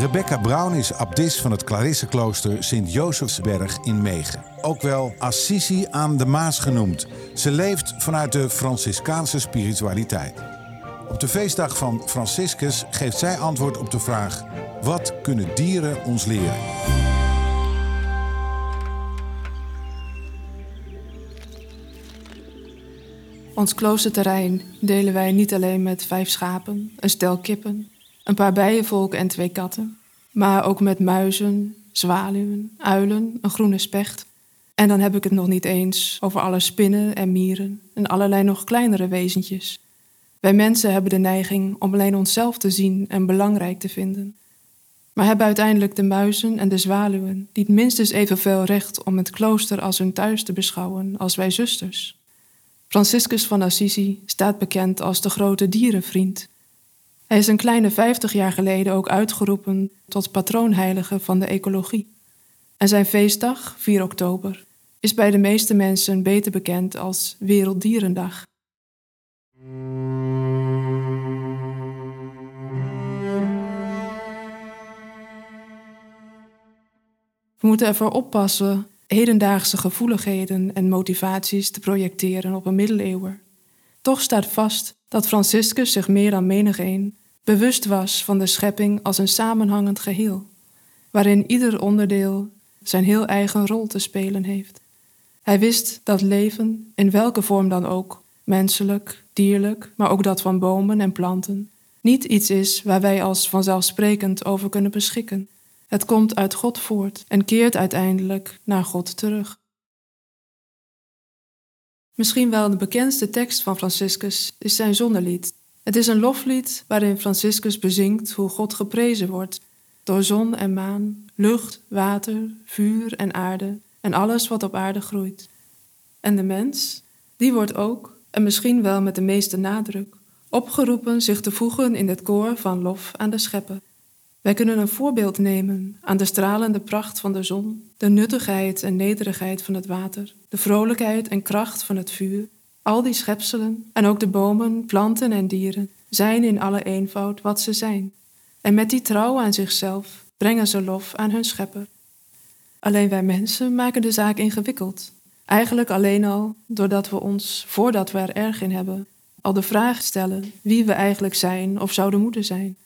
Rebecca Brown is abdis van het Clarisseklooster Sint-Josefsberg in Megen. Ook wel Assisi aan de Maas genoemd. Ze leeft vanuit de Franciscaanse spiritualiteit. Op de feestdag van Franciscus geeft zij antwoord op de vraag: wat kunnen dieren ons leren? Ons kloosterterrein delen wij niet alleen met vijf schapen, een stel kippen, een paar bijenvolken en twee katten, maar ook met muizen, zwaluwen, uilen, een groene specht. En dan heb ik het nog niet eens over alle spinnen en mieren en allerlei nog kleinere wezentjes. Wij mensen hebben de neiging om alleen onszelf te zien en belangrijk te vinden. Maar hebben uiteindelijk de muizen en de zwaluwen niet minstens evenveel recht om het klooster als hun thuis te beschouwen als wij zusters? Franciscus van Assisi staat bekend als de grote dierenvriend. Hij is een kleine vijftig jaar geleden ook uitgeroepen tot patroonheilige van de ecologie. En zijn feestdag, 4 oktober, is bij de meeste mensen beter bekend als Werelddierendag. We moeten ervoor oppassen hedendaagse gevoeligheden en motivaties te projecteren op een middeleeuwer. Toch staat vast dat Franciscus zich meer dan menigeen bewust was van de schepping als een samenhangend geheel, waarin ieder onderdeel zijn heel eigen rol te spelen heeft. Hij wist dat leven, in welke vorm dan ook, menselijk, dierlijk, maar ook dat van bomen en planten, niet iets is waar wij als vanzelfsprekend over kunnen beschikken. Het komt uit God voort en keert uiteindelijk naar God terug. Misschien wel de bekendste tekst van Franciscus is zijn zonnelied. Het is een loflied waarin Franciscus bezingt hoe God geprezen wordt door zon en maan, lucht, water, vuur en aarde en alles wat op aarde groeit. En de mens, die wordt ook, en misschien wel met de meeste nadruk, opgeroepen zich te voegen in het koor van lof aan de schepper. Wij kunnen een voorbeeld nemen aan de stralende pracht van de zon, de nuttigheid en nederigheid van het water, de vrolijkheid en kracht van het vuur. Al die schepselen, en ook de bomen, planten en dieren, zijn in alle eenvoud wat ze zijn. En met die trouw aan zichzelf brengen ze lof aan hun schepper. Alleen wij mensen maken de zaak ingewikkeld. Eigenlijk alleen al doordat we ons, voordat we er erg in hebben, al de vraag stellen wie we eigenlijk zijn of zouden moeten zijn.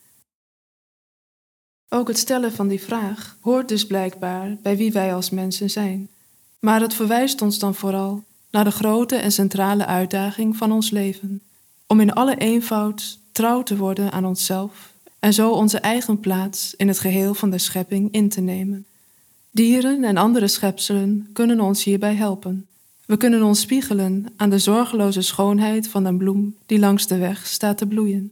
Ook het stellen van die vraag hoort dus blijkbaar bij wie wij als mensen zijn. Maar het verwijst ons dan vooral naar de grote en centrale uitdaging van ons leven: om in alle eenvoud trouw te worden aan onszelf en zo onze eigen plaats in het geheel van de schepping in te nemen. Dieren en andere schepselen kunnen ons hierbij helpen. We kunnen ons spiegelen aan de zorgeloze schoonheid van een bloem die langs de weg staat te bloeien.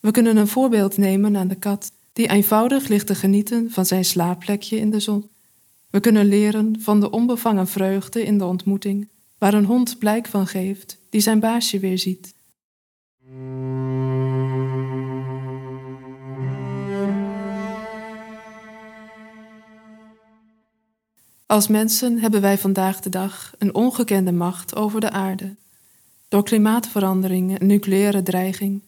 We kunnen een voorbeeld nemen aan de kat die eenvoudig ligt te genieten van zijn slaapplekje in de zon. We kunnen leren van de onbevangen vreugde in de ontmoeting, waar een hond blijk van geeft die zijn baasje weer ziet. Als mensen hebben wij vandaag de dag een ongekende macht over de aarde. Door klimaatverandering en nucleaire dreiging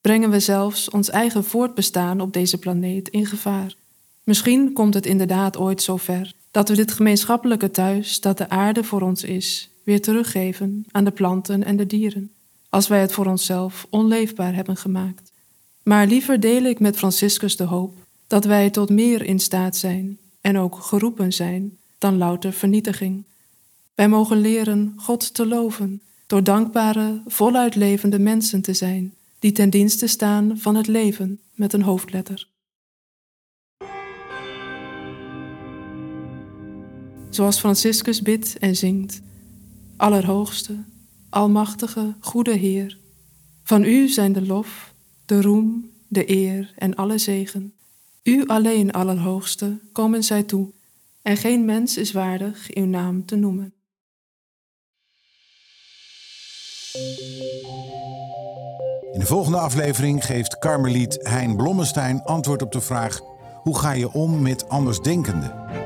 brengen we zelfs ons eigen voortbestaan op deze planeet in gevaar. Misschien komt het inderdaad ooit zover dat we dit gemeenschappelijke thuis dat de aarde voor ons is, weer teruggeven aan de planten en de dieren, als wij het voor onszelf onleefbaar hebben gemaakt. Maar liever deel ik met Franciscus de hoop dat wij tot meer in staat zijn en ook geroepen zijn dan louter vernietiging. Wij mogen leren God te loven door dankbare, voluit levende mensen te zijn die ten dienste staan van het leven met een hoofdletter. Zoals Franciscus bidt en zingt: Allerhoogste, Almachtige, Goede Heer, van U zijn de lof, de roem, de eer en alle zegen. U alleen, Allerhoogste, komen zij toe, en geen mens is waardig uw naam te noemen. In de volgende aflevering geeft Karmeliet Hein Blommestein antwoord op de vraag: hoe ga je om met andersdenkenden?